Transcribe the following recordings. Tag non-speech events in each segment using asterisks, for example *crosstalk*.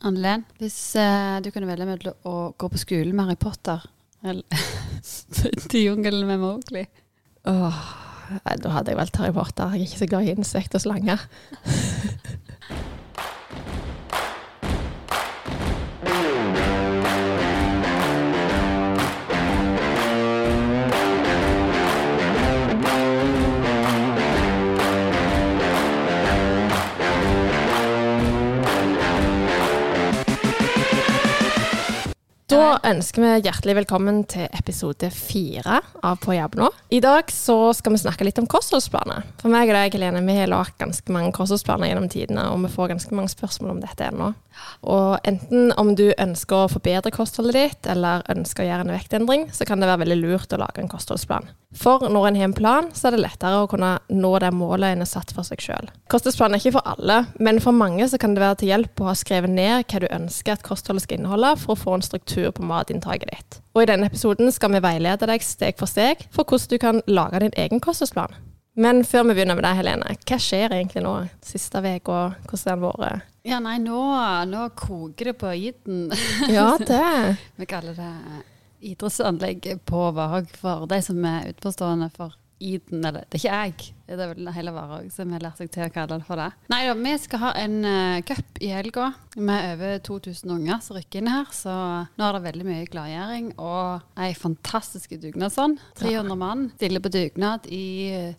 Annelen, hvis eh, du kunne velge mellom å gå på skole med Harry Potter eller *laughs* til jungelen med Mowgli Åh, da hadde jeg valgt Harry Potter. Jeg er ikke så glad i insekter og slanger. Da ønsker vi hjertelig velkommen til episode fire av På jobb nå. I dag så skal vi snakke litt om kostholdsplaner. For meg og deg, Helene, vi har lagd ganske mange kostholdsplaner gjennom tidene, og vi får ganske mange spørsmål om dette ennå. Og enten om du ønsker å forbedre kostholdet ditt, eller ønsker å gjøre en vektendring, så kan det være veldig lurt å lage en kostholdsplan. For når en har en plan, så er det lettere å kunne nå det målet en har satt for seg sjøl. Kostholdsplanen er ikke for alle, men for mange så kan det være til hjelp å ha skrevet ned hva du ønsker at kostholdet skal inneholde, for å få en struktur på matinntaket ditt. Og i denne episoden skal vi veilede deg steg for steg for hvordan du kan lage din egen kostholdsplan. Men før vi begynner med deg, Helene, hva skjer egentlig nå siste uka? Hvordan har den vært? Ja, nei, nå, nå koker det på øyden. Ja, *laughs* det. Vi kaller det idrettsanlegg på Varhaug for de som er utenforstående for iden. Eller det er ikke jeg, det er vel hele Varhaug som har lært seg til å kalle det for det. Nei da, vi skal ha en uh, cup i helga med over 2000 unger som rykker inn her. Så nå er det veldig mye gladgjøring og ei fantastisk dugnadsånd. 300 mann stiller på dugnad i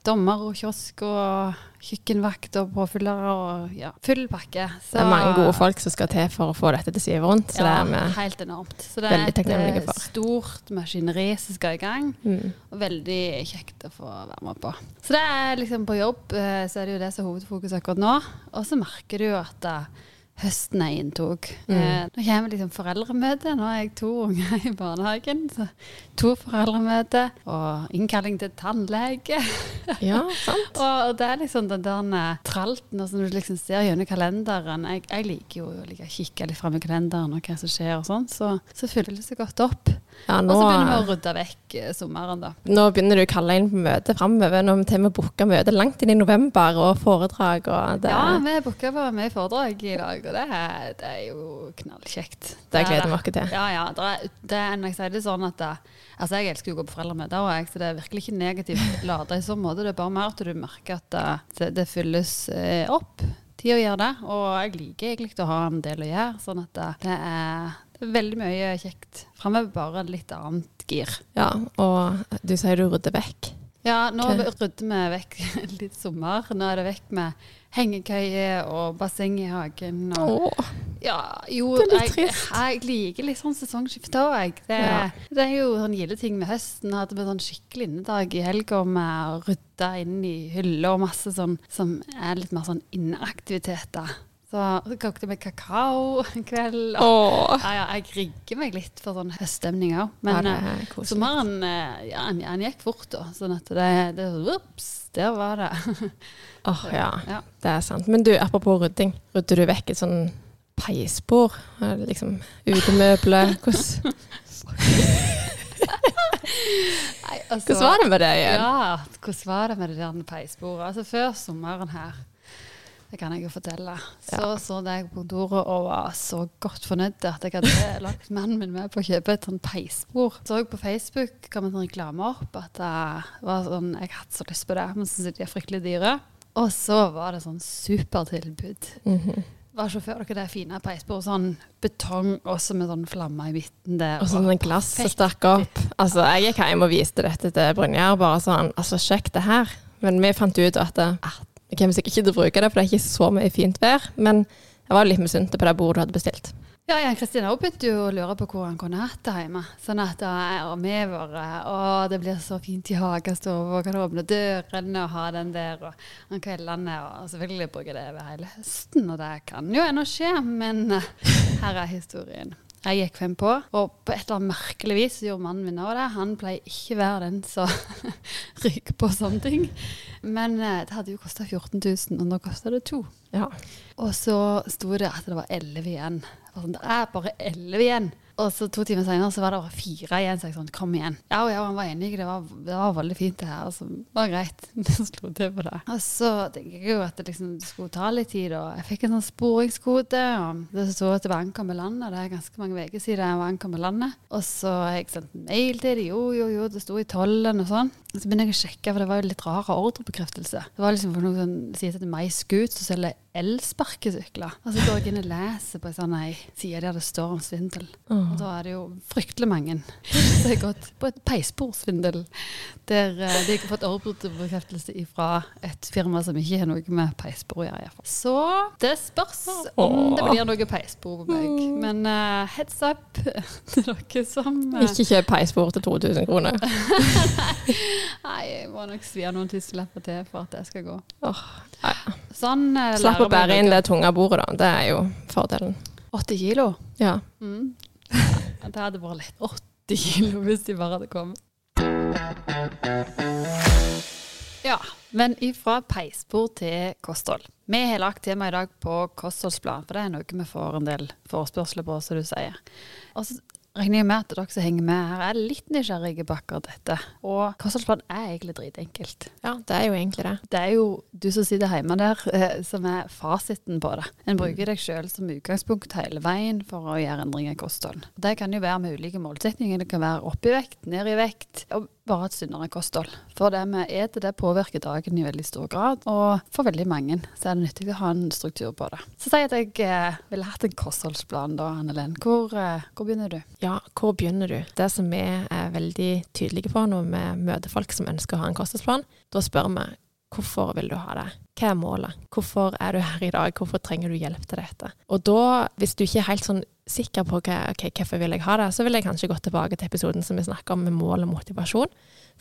dommer og kiosk og kjøkkenvakt og påfyllere og ja, full pakke. Så, Det er mange gode folk som skal til for å få dette til å svive rundt. Så ja, det er vi helt enormt. Så det er et for. eh, stort maskineri som skal i gang. mm. Og veldig kjekt å få være med på. Så det er liksom på jobb, eh, så er det jo det som er hovedfokus akkurat nå. Og så merker du jo at eh, høsten er inntog. Mm. Eh, nå kommer liksom foreldremøte. Nå har jeg to unger i barnehagen. Så to foreldremøte og innkalling til tannlege. Ja, *laughs* sant. Og det er liksom den der tralten som du liksom ser gjennom kalenderen. Jeg, jeg liker jo å like, kikke litt fram i kalenderen og hva som skjer og sånn, så, så fyller det godt opp. Ja, Og så begynner vi å rydde vekk eh, sommeren, da. nå begynner du å kalle inn på møte framover. Nå til vi booka møte langt inn i november, og foredrag og det, Ja, vi booker på mye foredrag i dag, og det er, det er jo knallkjekt. det er gleder vi oss til. Ja, ja. Det er, det er, når jeg sier det sånn at det, Altså, jeg elsker å gå på foreldremøter, og jeg, så det er virkelig ikke negativt *laughs* lada i sånn måte. Det er bare mer at du merker at det, det, fylles eh, opp. Tid å gjøre det. Og jeg liker egentlig å ha en del å gjøre, sånn at det er veldig mye kjekt framover. Bare litt annet gir. Ja, og du sier du rydder vekk. Ja, nå Ok. rydder vi vekk *laughs* litt sommer. Nå er det vekk med hengekøye og basseng i hagen. Og, Åh, ja, jo, Det er litt jeg, trist. jeg liker litt sånn sesongskifte òg, jeg. Det, Ja. det er jo sånn gilde ting med høsten. Hadde vi sånn skikkelig innedag i helga med å rydde inn i hyller og masse sånn som er litt mer sånn inneaktiviteter. Så kokte vi kakao en kveld. Og, ja, ja, jeg rigger meg litt for sånn høststemning òg. Men eh, koselig. sommeren eh, ja, han, gikk fort, da. Sånn at det, det Ops, der var det. *laughs* Åh, ja, Ja. det er sant. Men du, apropos rydding. Rydder du vekk et sånn peisbord? Eh, Liksom utemøbler? Hvordan, *laughs* *laughs* Nei, altså, hvordan var det med det igjen? Ja, hvordan var det med det der peisbordet? Altså Før sommeren her, det kan jeg jo fortelle, så så jeg på kontoret og var så godt fornøyd at jeg hadde *laughs* lagt mannen min med på å kjøpe et sånn peisbord. Så jeg på Facebook kom en sånn reklame opp at det var sånn, jeg hadde så lyst på det, men jeg de er fryktelig dyre. Og så var det sånn supertilbud. Mhm. Var sjåfør dere det fine peisbordet, sånn betong også med sånn flamme i midten der. Og sånn glass som stakk opp. Altså, jeg gikk hjem og viste dette til Brynjar. Bare sånn Altså, sjekk det her. Men vi fant ut at det, vi kommer sikkert ikke til å bruke det, for det er ikke så mye fint vær. Men jeg var litt misunnelig på det bordet du hadde bestilt. Ja, Jan Kristin òg begynte jo å lure på hvor han kunne hatt det hjemme. Sånn at vi bare Å, det blir så fint i hagestua, kan åpne dørene og ha den der, og om kveldene. Og selvfølgelig bruker det over hele høsten, og det kan jo ennå skje, men eh, her er historien. Jeg gikk frem på, og på et eller annet merkelig vis gjorde mannen min også det. Han pleier ikke være den som *laughs* ryker på sånne ting. Men eh, det hadde jo kosta 14 000, og nå kosta det to. Ja. Og så sto det at det var 11 igjen. sånn, det er bare elleve igjen. Og så to timer senere så var det bare fire igjen, så jeg sånn, kom igjen. Ja, ja, han var enig, det var, det var veldig fint det her. Altså, det var greit. *laughs* Det slo til på det. Og så tenker jeg jo at det liksom skulle ta litt tid, og jeg fikk en sånn sporingskode. Og det sto at det var ankommet landet, det er ganske mange uker siden jeg var ankommet landet. Og så har jeg sendt mail til dem, jo, jo, jo, det sto i tollen og sånn. Så begynner jeg å sjekke, for det var jo litt rar ordrebekreftelse. Det var liksom for noen som sier at det er My Scoot som selger elsparkesykler. Og så går jeg inn og leser på en sånn ei side der det står om svindel. Og da er det jo fryktelig mange som har gått på et peisporsvindel. Der de de har fått ordrebekreftelse fra et firma som ikke har noe med peisbord å gjøre. Så det spørs om det blir noe peisbord på meg. Men uh, heads up *laughs* til dere som uh, Ikke kjøp peisbord til 2000 kroner. *laughs* Nei, jeg må nok svi av noen tusenlapper til for at det skal gå. Oh. Sånn uh, Slapp å bære inn det tunge bordet, da. Det er jo fordelen. 80 kilo. Ja. Mm. Ja, det hadde vært lett 80 kilo hvis de bare hadde kommet. Ja, men ifra peisbord til kosthold. Vi har lagt tema i dag på kostholdsplan, for det er noe vi får en del forespørsler på, som du sier. Og så regner jeg med at dere som henger med her, er litt nysgjerrige på akkurat dette. Og kostholdsplan er egentlig dritenkelt. ja, det er jo egentlig det. Det er jo du som sitter hjemme der, eh, som er fasiten på det. En bruker deg sjøl som utgangspunkt hele veien for å gjøre endringer i kosthold. Det kan jo være med ulike målsetninger. Det kan være opp i vekt, ned i vekt, og bare et sunnere kosthold. For det vi spiser, det påvirker dagen i veldig stor grad, og for veldig mange så er det nyttig å ha en struktur på det. Så jeg at jeg eh, ville hatt en kostholdsplan da, Annelen. Hvor, eh, hvor begynner du? Ja, hvor begynner du? Det som vi er veldig tydelige på når vi møter folk som ønsker å ha en kostholdsplan, da spør vi hvorfor vil du ha det? Hva er målet? Hvorfor er du her i dag? Hvorfor trenger du hjelp til dette? Og da, hvis du ikke er helt sånn sikker på hva, okay, hvorfor vil jeg ha det, så vil jeg kanskje gå tilbake til episoden som vi snakker om med mål og motivasjon,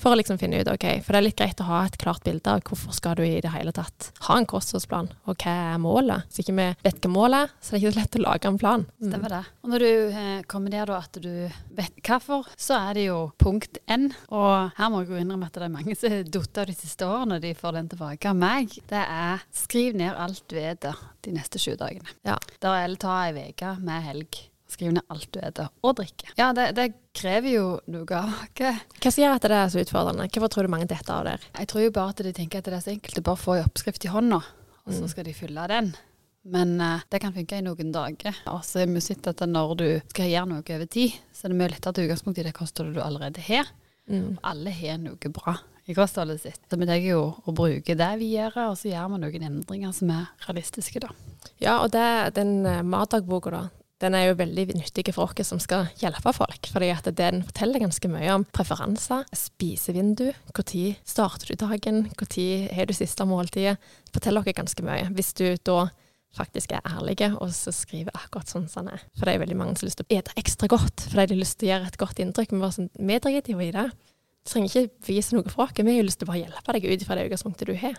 for å liksom finne ut, ok, for det er litt greit å ha et klart bilde av hvorfor skal du i det hele tatt ha en kostholdsplan, og hva er målet? Hvis ikke vi vet hva målet er, så det er det ikke så lett å lage en plan. Mm. Stemmer det. Og når du eh, kommer der da at du vet hvorfor, så er det jo punkt N. Og her må jeg jo innrømme at det er mange som datt av de siste årene de får den tilbake av meg. Det er skriv ned alt du vet de neste sju dagene. Ja. Da eller ta ei uke med helg. Skriv ned alt du spiser, og drikke. Ja, det, det krever jo noe av oss. *laughs* Hva gjør at det er så utfordrende? Hvorfor tror du mange detter av der? Jeg tror jo bare at de tenker at det er så enkelt Du bare får en oppskrift i hånda, og så skal de fylle den. Men uh, det kan funke i noen dager. Og så har vi sett at når du skal gjøre noe over tid, så er det mye lettere til utgangspunkt i det kostholdet du allerede har. Mm. Alle har noe bra i kostholdet sitt. Så vi tenker jo å bruke det vi gjør, og så gjør vi noen endringer som er realistiske, da. Ja, og det, den uh, matdagboka, da. Den er jo veldig nyttig for oss som skal hjelpe folk. fordi at den forteller ganske mye om preferanser, spisevindu, når starter du dagen, når har du siste måltidet. Forteller dere ganske mye. Hvis du da faktisk er ærlige og så skriver akkurat sånn som den er. For det er veldig mange som har lyst til å ete ekstra godt, fordi de har lyst til å gjøre et godt inntrykk. Men bare sånn, vi driter jo i det. Du trenger ikke vise noe for oss. Vi har lyst til å bare hjelpe deg ut fra det utgangspunktet du har.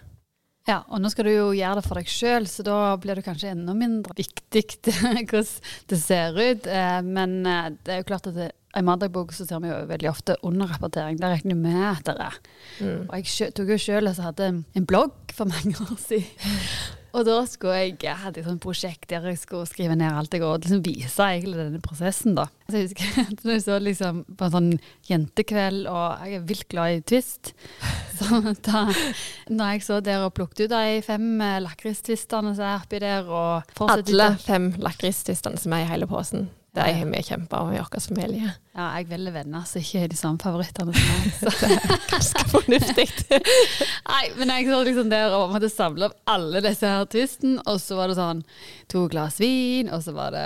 Ja, og nå skal du jo gjøre det for deg sjøl, så da blir det kanskje enda mindre viktig *laughs* hvordan det ser ut. Eh, Men eh, det er jo klart at det, i mandagbok så ser vi jo veldig ofte underrapportering. Det regner jeg med at det er. Mm. Og jeg tok jo sjøl og hadde en blogg for mange år siden. *laughs* Og da skulle jeg, jeg hadde et sånt prosjekt der jeg skulle skrive ned alt jeg og liksom vise egentlig denne prosessen. da. Så jeg husker *laughs* når jeg så liksom på en sånn jentekveld, og jeg er vilt glad i Twist *laughs* Så da når jeg så der og plukket ut de fem eh, lakristvistene som er oppi der, og Alle fem lakristvistene som er i hele posen, det har vi kjempa om i vår familie. Ja, jeg velger venner som ikke er de samme favorittene som meg. Så. *laughs* Ganske fornuftig. *laughs* Nei, men jeg så liksom der og måtte samle opp alle disse her twisten, og så var det sånn to glass vin, og så var det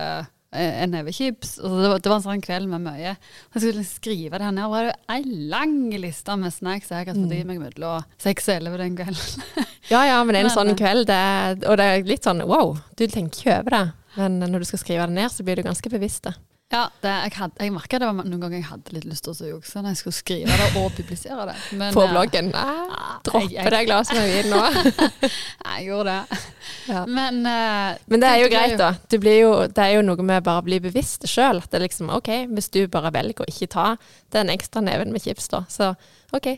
eh, en neve chips. Og det, var, det var en sånn kveld med mye. Jeg skulle liksom skrive det her ned, og det var ei lang liste med snacks jeg har fått i meg mellom seks og elleve den kvelden. Ja ja, men en *laughs* sånn eh, kveld, det er, og det er litt sånn wow, du tenker ikke over det. Men når du skal skrive det ned, så blir du ganske bevisst det. Ja, det, jeg, hadde, jeg merka det var noen ganger jeg hadde litt lyst til å jukse når jeg skulle skrive det og publisere det. Men, På eh, bloggen. Nei, jeg- droppe det glasset med vin nå. *laughs* Jeg gjorde det. Ja. Men, eh, Men det er jo greit, da. Det, blir jo, det er jo noe med bare å bli bevisst sjøl. At det er liksom OK, hvis du bare velger å ikke ta den ekstra neven med chips, da, så OK.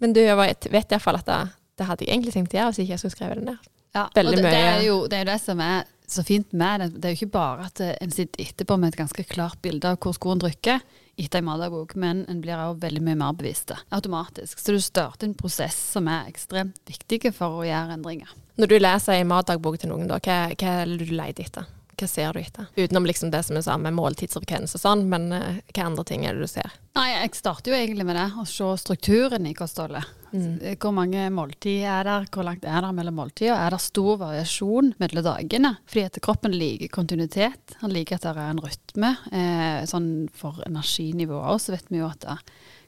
Men du vet, iallfall at det, det hadde jeg egentlig tenkt å gjøre hvis ikke jeg skulle skrevet det ned. Ja, Veldig og det, det, er jo, det er det som er så fint med det, det er jo ikke bare at eh, en sitter etterpå med et ganske klart bilde av hvor skoen trykker etter en matdagbok, men en blir også veldig mye mer bevisst automatisk. Så du starter en prosess som er ekstremt viktig for å gjøre endringer. Når du leser en matdagbok til noen, da, hva, hva er det du leter etter? Hva ser du etter? Utenom liksom det som er sammen med måltidsfrekvens og sånn, men uh, hva andre ting er det du ser? Nei, Jeg starter jo egentlig med det, å se strukturen i kostholdet. Mm. Hvor mange måltid er der, hvor langt er det mellom måltider? Er det stor variasjon mellom dagene? Fordi at kroppen liker kontinuitet. Han liker at det er en rytme. Eh, sånn For energinivået òg, så vet vi jo at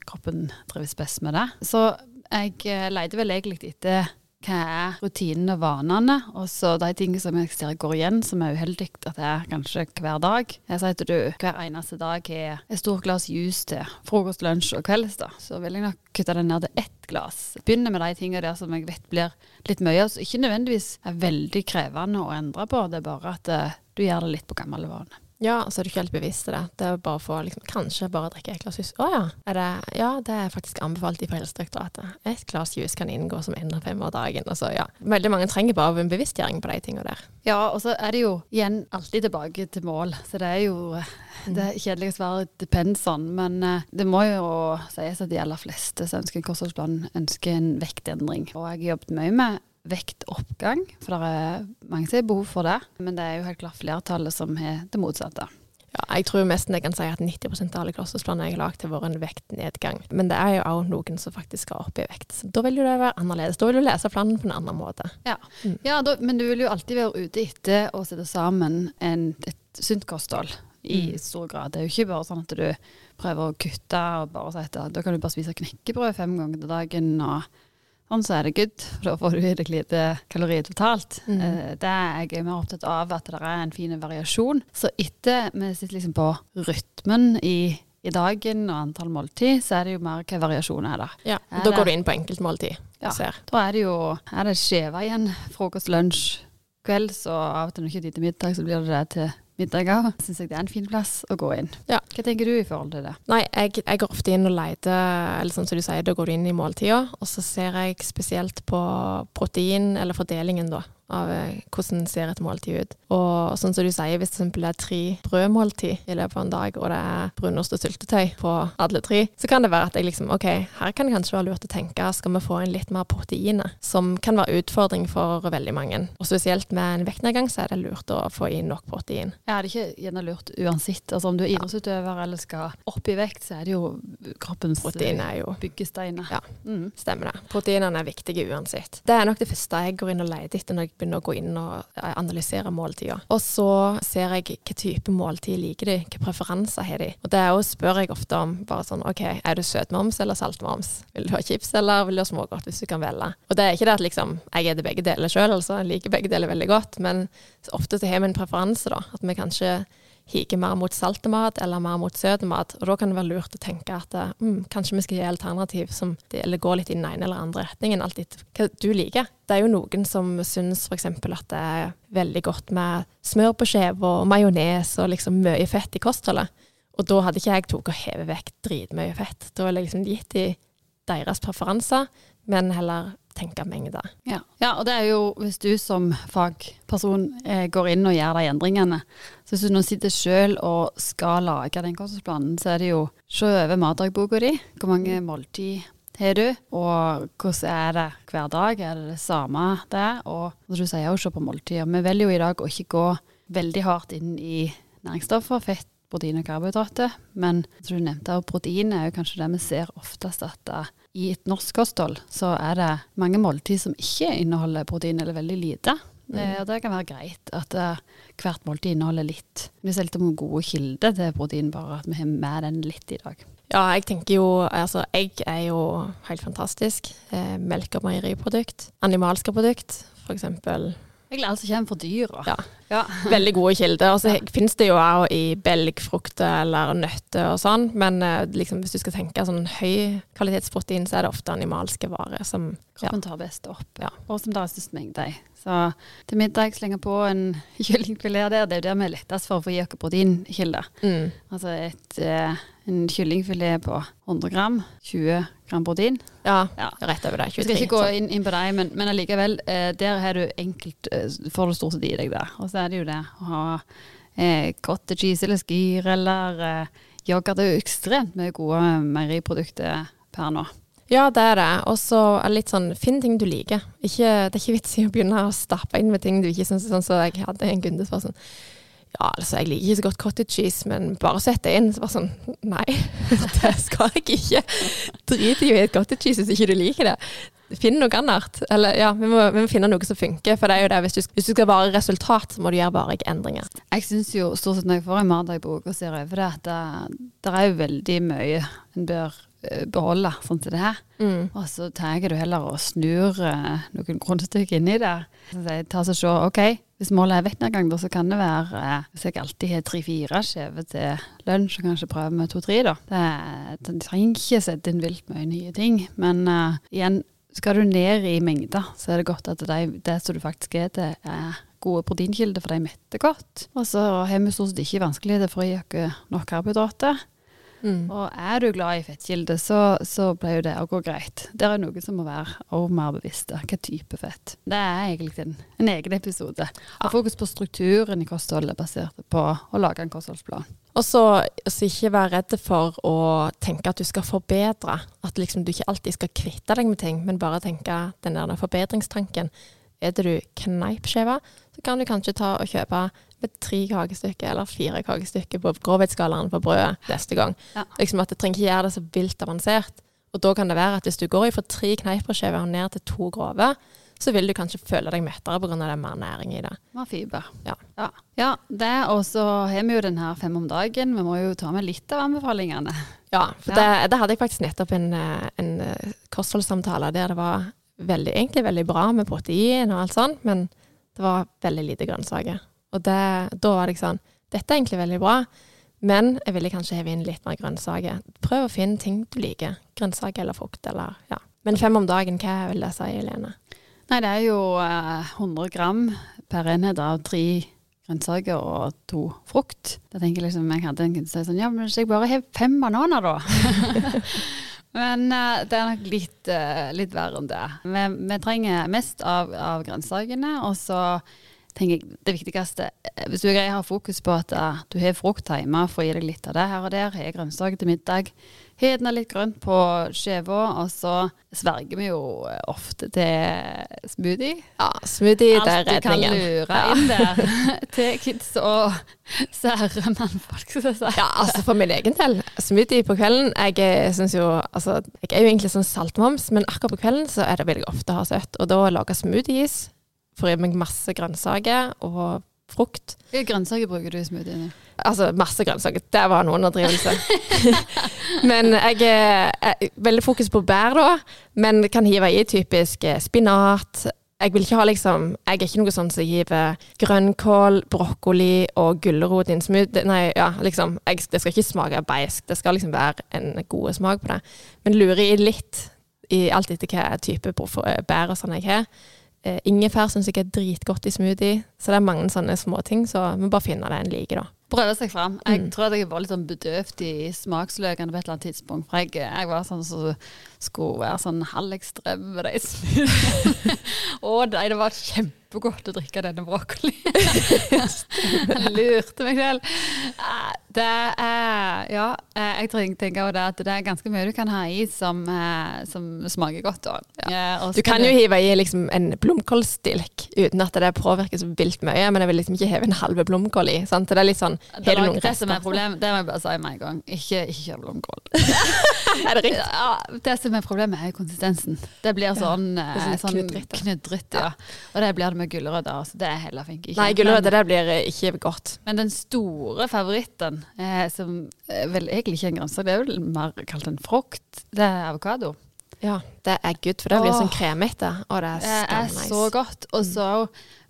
kroppen trives best med det. Så jeg eh, leter vel egentlig etter hva er rutinene og vanene, og så de tingene som jeg ser går igjen, som er uheldig at det er kanskje hver dag. Jeg sier til du hver eneste dag har et stort glass juice til frokost, lunsj og kvelds, da. Så vil jeg nok kutte det ned til ett glass. Begynne med de tingene der som jeg vet blir litt mye, som ikke nødvendigvis er veldig krevende å endre på, det er bare at uh, du gjør det litt på gammel vane. Ja, så er du ikke helt bevisst til det. Det er bare for liksom, kanskje bare drikke et glass jus. Å ja. Det, ja, det er faktisk anbefalt fra Helsedirektoratet. Et glass jus kan inngå som en av fem av dagen. Altså, ja. Veldig mange trenger bare en bevisstgjøring på de tingene der. Ja, og så er det jo igjen alltid tilbake til mål. Så det er jo mm. det er kjedelig å svare depends on, men uh, det må jo sies at de aller fleste som ønsker en kostholdsplan, ønsker en vektendring. Og jeg har jobbet mye med vektoppgang, for det er mange som har behov for det. Men det er jo helt klart flertallet som har det motsatte. Ja, jeg tror nesten jeg kan si at 90 av alle kostholdsplaner jeg har lagd, har vært en vektnedgang. Men det er jo òg noen som faktisk skal opp i vekt. Så da vil jo det være annerledes. Da vil du lese planen på en annen måte. Ja, mm. ja da, men du vil jo alltid være ute etter å sette sammen en, et sunt kosthold. I mm. stor grad. Det er jo ikke bare sånn at du prøver å kutte og bare si at da kan du bare spise knekkebrød fem ganger til dagen. og Sånn så er det good, for da får du deg lite kalorier totalt. Mm. Eh, det er jeg mer opptatt av at det er en fin variasjon. Så etter vi sitter liksom på rytmen i, i dagen og antall måltid, så er det jo mer hva variasjonen er der. Ja, er Da går du inn på enkeltmåltid. Ja, da er det jo er det skjeva igjen. Frokost, lunsj, kvelds, og av og til når ikke tid til middag, så blir det det til middager, syns jeg det er en fin plass å gå inn. Ja. Hva tenker du i forhold til det? Nei, jeg, jeg går ofte inn og leter, eller sånn som du sier, da går du inn i måltida, og så ser jeg spesielt på protein, eller fordelingen, da av eh, hvordan ser et måltid ut. Og sånn som du sier, hvis det er tre brødmåltid i løpet av en dag, og det er brunost og syltetøy på alle tre, så kan det være at jeg liksom OK, her kan det kanskje være lurt å tenke, skal vi få inn litt mer proteiner? Som kan være utfordring for veldig mange. Og spesielt med en vektnedgang, så er det lurt å få inn nok protein. Ja, det er ikke gjerne lurt uansett. Altså om du er idrettsutøver eller skal opp i vekt, så er det jo kroppens Protein er jo byggesteiner. Ja, mm. stemmer det. Proteinene er viktige uansett. Det er nok det første jeg går inn og leter etter når jeg begynner å gå inn og analysere måltida. Og så ser jeg hva type måltid liker de, hvilke preferanser har de. Og det òg spør jeg ofte om. bare sånn OK, er du søtmoms eller saltmoms? Vil du ha chips eller vil du ha smågodt, hvis du kan velge? Og det er ikke det at liksom jeg spiser begge deler sjøl, altså. Jeg liker begge deler veldig godt. Men ofte så har vi en preferanse, da. At vi kanskje higer mer mot saltemat eller mer mot søtmat. Og da kan det være lurt å tenke at mm, kanskje vi skal gi alternativ som eller gå litt i den ene eller andre retningen, alt etter hva du liker. Det er jo noen som syns f.eks. at det er veldig godt med smør på skive og majones og liksom mye fett i kostholdet. Og da hadde ikke jeg tatt og hevet vekk dritmye fett. Da ville jeg liksom gitt de deres preferanser, men heller tenke mengder. Ja. ja. og det er jo hvis du som fagperson eh, går inn og gjør de endringene. Så hvis du nå sitter sjøl og skal lage den kostholdsplanen, så er det jo se over matdagboka di. Hvor mange måltid har du, og hvordan er det hver dag? Er det det samme det? Og som du sier, å se på måltider. Vi velger jo i dag å ikke gå veldig hardt inn i næringsstoffer, fett, protein og karbohydrater. Men som du nevnte, protein er jo kanskje det vi ser oftest at i et norsk kosthold så er det mange måltid som ikke inneholder protein, eller veldig lite. Mm. Eh, og det kan være greit at uh, hvert måltid inneholder litt. Vi ser litt om gode kilder til protein, bare at vi har med den litt i dag. Ja, jeg tenker jo Altså, egg er jo helt fantastisk. Eh, melk- og meieriprodukt. Animalske produkt, f.eks. Egentlig alt som kommer fra dyra. Ja. ja. Veldig gode kilder. Og så ja. finnes det jo òg i belgfrukter eller nøtter og sånn, men eh, liksom, hvis du skal tenke sånn høy kvalitetsprotein, så er det ofte animalske varer som Kroppen tar best opp, ja. og som er størst mengde i. Så til middag slenger på en *laughs* kyllingfilet der. Det er jo der vi er lettest for å få i oss proteinkilder. Mm. Altså et, eh, en kyllingfilet på 100 gram, 20 gram protein. Ja, Ja. rett over det. Jeg 23. skal ikke gå inn, inn på deg, men, men allikevel, eh, der har du enkelt eh, får du stort sett i deg det. Og så er det jo det å ha eh, cottage cheese eller skyr eller eh, yoghurt. Det er jo ekstremt mye gode meieriprodukter per nå. Ja, det er det. Og så er litt sånn, finn ting du liker. Ikke, det er ikke vits i å begynne å stappe inn med ting du ikke syns sånn som jeg hadde en kunde som var sånn Ja, altså, jeg liker ikke så godt cottage cheese, men bare sett det inn. Så bare sånn Nei, *laughs* det skal jeg ikke. Drit i å spise cottage cheese hvis ikke du liker det. Finn noe annet. Eller ja, vi må, vi må finne noe som funker. For det er jo det, hvis du, hvis du skal vare resultat, så må du gjøre varige endringer. Jeg syns jo stort sett når jeg får en matdagbok og ser over det, at det, det er jo veldig mye en bør eh, beholde sånn som det her. Mm. Og så tar du heller og snur eh, noen grunnstykker inni det. Så jeg tar så se, ok, hvis målet er vektnedgang, da, så kan det være eh, Hvis jeg alltid har tre-fire skjever til lunsj, så kanskje prøve med to-tre, da. Det trenger ikke sette inn vilt mye nye ting. Men uh, igjen, skal du ned i mengder, så er det godt at det, det som du faktisk er til, er gode proteinkilder, for de metter godt. Og så har vi stort sett ikke vanskeligheter for å gi oss nok karbohydrater. Mm. Og er du glad i fettkilde, så, så pleier jo det å gå greit. Det er noe som må være også mer bevisste. Hva type fett. Det er egentlig en, en egen episode. Ha fokus på strukturen i kostholdet basert på å lage en kostholdsplan. Og så så ikke være redd for å tenke at du skal forbedre. At liksom du ikke alltid skal kvitte deg med ting, men bare tenke den der forbedringstanken. Er det du kneipskjeve, så kan du kanskje ta og kjøpe med tre kakestykker eller fire kakestykker på grovhetsskalaen på brødet neste gang. Ja. Liksom at Det trenger ikke gjøre det så vilt avansert. Og da kan det være at hvis du går fra tre kneippbrødskiver og ned til to grove, så vil du kanskje føle deg mettere pga. det er mer næring i det. Mer fiber. Ja. ja. Ja, det, og så har vi jo den her fem om dagen. Vi må jo ta med litt av anbefalingene. Ja, for Ja. Det, det hadde jeg faktisk nettopp en, eh, en eh, kostholdssamtale der det var veldig, egentlig veldig bra med protein og alt sånt, men det var veldig lite grønnsaker. Og det, da var det ikke sånn Dette er egentlig veldig bra, men jeg ville kanskje heve inn litt mer grønnsaker. Prøv å finne ting du liker. Grønnsaker eller frukt eller ja. Men fem om dagen, hva vil det si, Helene? Nei, det er jo eh, 100 gram per enhet av tre grønnsaker og to frukt. Da tenker jeg liksom, jeg hadde en kunstner sånn, ja, men hvis jeg bare har fem bananer da? *laughs* men uh, det er nok litt, uh, litt verre enn det. Vi, vi trenger mest av, av grønnsakene, og så tenker jeg det viktigste, eh, hvis du greier å ha fokus på at uh, du har frukt hjemme, får gi deg litt av det her og der, har grønnsaker til middag, Hedna litt grønt på skiva, og så sverger vi jo eh, ofte til smoothie. Ja, smoothie, det er Alt du kan lure Ja. inn der *laughs* til kids og sære mannfolk, skal jeg si. Ja, altså for min egen del. Smoothie på kvelden. Jeg syns jo Altså, jeg er jo egentlig sånn saltmoms, men akkurat på kvelden så er det vil jeg ofte ha søtt. Og da lage smoothies, får i meg masse grønnsaker og frukt. Hvilke grønnsaker bruker du i smoothiene? Altså masse grønnsaker. Det var en underdrivelse. *laughs* men jeg er, er veldig fokus på bær, da. Men kan hive i typisk eh, spinat. Jeg vil ikke ha liksom Jeg er ikke noe sånn som hiver grønnkål, brokkoli og gulrot i en smoothie. Nei, ja, liksom. Jeg, det skal ikke smake beisk. Det skal liksom være en god smak på det. Men lurer i litt, i alt etter hva type bær og sånn jeg har. Eh, ingefær syns jeg er dritgodt i smoothie. Så det er mange sånne småting, så vi bare finner det en liker, da. Prøve seg fram. Jeg Mm. tror jeg var litt sånn bedøvd i smaksløkene på et eller annet tidspunkt. For jeg, jeg var sånn som skulle være sånn halvekstrem med de smoothiene. *laughs* Å nei, det var kjempegodt å drikke denne brokkolien. *laughs* jeg lurte meg selv. Eh, Det er Ja, eh, jeg tenker også det at det er ganske mye du kan ha i som, eh, som smaker godt. Da. Eh, så Du kan jo hive i liksom en blomkålstilk uten at det påvirker så vilt mye, men jeg vil liksom ikke heve en halve blomkål i. Sant? Det er litt sånn det, var ikke det som er problemet. Det må jeg bare si med en gang. Ikke, ikke blomkål. *laughs* Er det riktig? Ja, det som er problemet, er konsistensen. Det blir sånn, ja, er eh, sånn sånn. Ja. Og det blir det med gulrøtter. Så det er heller fint. ikke. Nei, gulrøtter det blir eh, ikke godt. Men, den store favoritten, eh, som eh, vel egentlig ikke er en grønnsak, det er vel mer kalt en frukt, det er avokado. Ja, det er good, for det blir sånn kremete. Og det er Det er skamnice. så godt. Og så